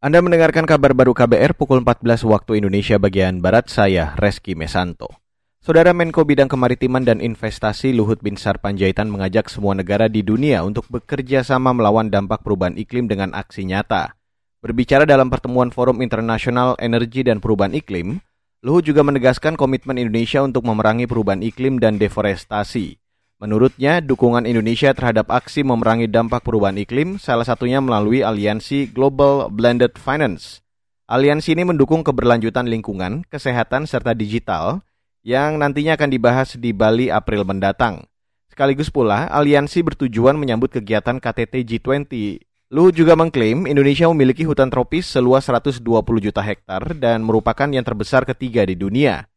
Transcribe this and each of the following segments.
Anda mendengarkan kabar baru KBR pukul 14 waktu Indonesia bagian Barat, saya Reski Mesanto. Saudara Menko Bidang Kemaritiman dan Investasi Luhut Binsar Panjaitan mengajak semua negara di dunia untuk bekerja sama melawan dampak perubahan iklim dengan aksi nyata. Berbicara dalam pertemuan Forum Internasional Energi dan Perubahan Iklim, Luhut juga menegaskan komitmen Indonesia untuk memerangi perubahan iklim dan deforestasi. Menurutnya, dukungan Indonesia terhadap aksi memerangi dampak perubahan iklim salah satunya melalui aliansi Global Blended Finance. Aliansi ini mendukung keberlanjutan lingkungan, kesehatan, serta digital yang nantinya akan dibahas di Bali April mendatang. Sekaligus pula, aliansi bertujuan menyambut kegiatan KTT G20. Luhut juga mengklaim Indonesia memiliki hutan tropis seluas 120 juta hektar dan merupakan yang terbesar ketiga di dunia.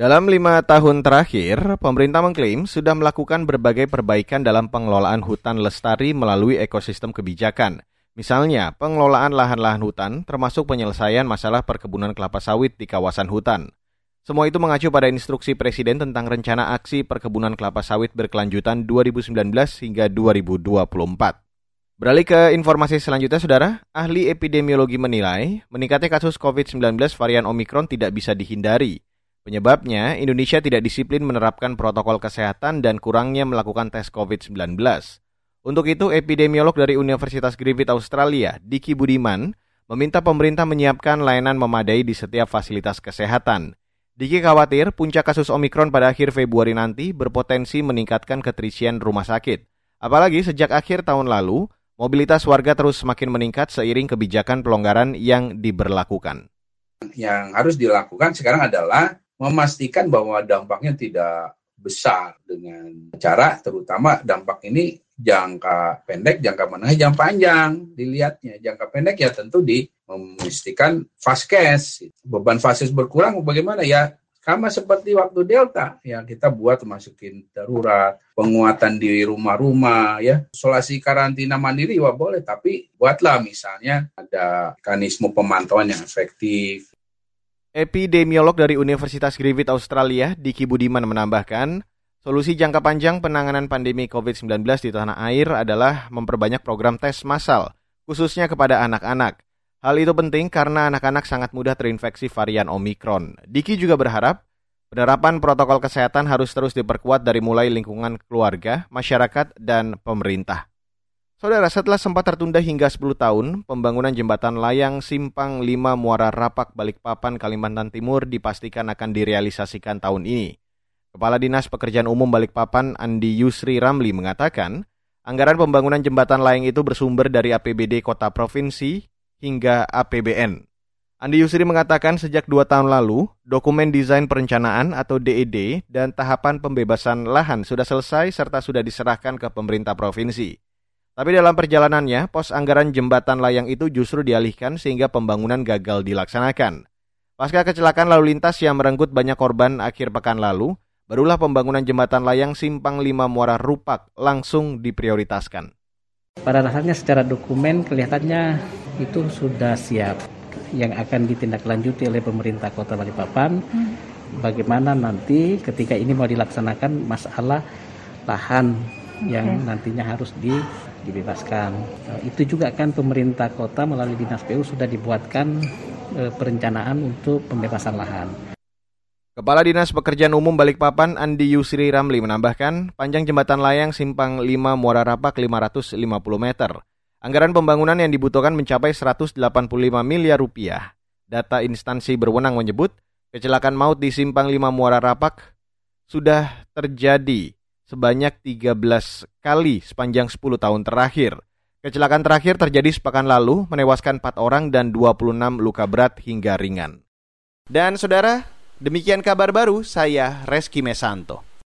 Dalam lima tahun terakhir, pemerintah mengklaim sudah melakukan berbagai perbaikan dalam pengelolaan hutan lestari melalui ekosistem kebijakan. Misalnya, pengelolaan lahan-lahan hutan termasuk penyelesaian masalah perkebunan kelapa sawit di kawasan hutan. Semua itu mengacu pada instruksi Presiden tentang rencana aksi perkebunan kelapa sawit berkelanjutan 2019 hingga 2024. Beralih ke informasi selanjutnya, Saudara. Ahli epidemiologi menilai meningkatnya kasus COVID-19 varian Omikron tidak bisa dihindari. Penyebabnya, Indonesia tidak disiplin menerapkan protokol kesehatan dan kurangnya melakukan tes COVID-19. Untuk itu, epidemiolog dari Universitas Griffith Australia, Diki Budiman, meminta pemerintah menyiapkan layanan memadai di setiap fasilitas kesehatan. Diki khawatir puncak kasus Omikron pada akhir Februari nanti berpotensi meningkatkan keterisian rumah sakit. Apalagi sejak akhir tahun lalu, mobilitas warga terus semakin meningkat seiring kebijakan pelonggaran yang diberlakukan. Yang harus dilakukan sekarang adalah memastikan bahwa dampaknya tidak besar dengan cara terutama dampak ini jangka pendek, jangka menengah, jangka panjang dilihatnya. Jangka pendek ya tentu di memastikan fast cash. Beban fases berkurang bagaimana ya sama seperti waktu Delta yang kita buat masukin darurat, penguatan di rumah-rumah ya, isolasi karantina mandiri wah boleh tapi buatlah misalnya ada mekanisme pemantauan yang efektif, Epidemiolog dari Universitas Griffith Australia, Diki Budiman menambahkan, solusi jangka panjang penanganan pandemi COVID-19 di tanah air adalah memperbanyak program tes massal, khususnya kepada anak-anak. Hal itu penting karena anak-anak sangat mudah terinfeksi varian Omikron. Diki juga berharap penerapan protokol kesehatan harus terus diperkuat dari mulai lingkungan keluarga, masyarakat, dan pemerintah. Saudara, setelah sempat tertunda hingga 10 tahun, pembangunan jembatan layang Simpang 5 Muara Rapak Balikpapan Kalimantan Timur dipastikan akan direalisasikan tahun ini. Kepala Dinas Pekerjaan Umum Balikpapan Andi Yusri Ramli mengatakan, anggaran pembangunan jembatan layang itu bersumber dari APBD kota provinsi hingga APBN. Andi Yusri mengatakan sejak dua tahun lalu, dokumen desain perencanaan atau DED dan tahapan pembebasan lahan sudah selesai serta sudah diserahkan ke pemerintah provinsi. Tapi dalam perjalanannya, pos anggaran jembatan layang itu justru dialihkan sehingga pembangunan gagal dilaksanakan. Pasca kecelakaan lalu lintas yang merenggut banyak korban akhir pekan lalu, barulah pembangunan jembatan layang Simpang 5 Muara Rupak langsung diprioritaskan. Pada dasarnya secara dokumen kelihatannya itu sudah siap yang akan ditindaklanjuti oleh pemerintah Kota Balikpapan. Hmm. Bagaimana nanti ketika ini mau dilaksanakan masalah lahan yang nantinya harus di dibebaskan. Eh, itu juga kan pemerintah kota melalui dinas PU sudah dibuatkan eh, perencanaan untuk pembebasan lahan. Kepala Dinas Pekerjaan Umum Balikpapan Andi Yusri Ramli menambahkan, panjang jembatan layang Simpang 5 Muara Rapak 550 meter. Anggaran pembangunan yang dibutuhkan mencapai 185 miliar rupiah. Data instansi berwenang menyebut, kecelakaan maut di Simpang 5 Muara Rapak sudah terjadi sebanyak 13 kali sepanjang 10 tahun terakhir. Kecelakaan terakhir terjadi sepekan lalu, menewaskan 4 orang dan 26 luka berat hingga ringan. Dan saudara, demikian kabar baru saya Reski Mesanto.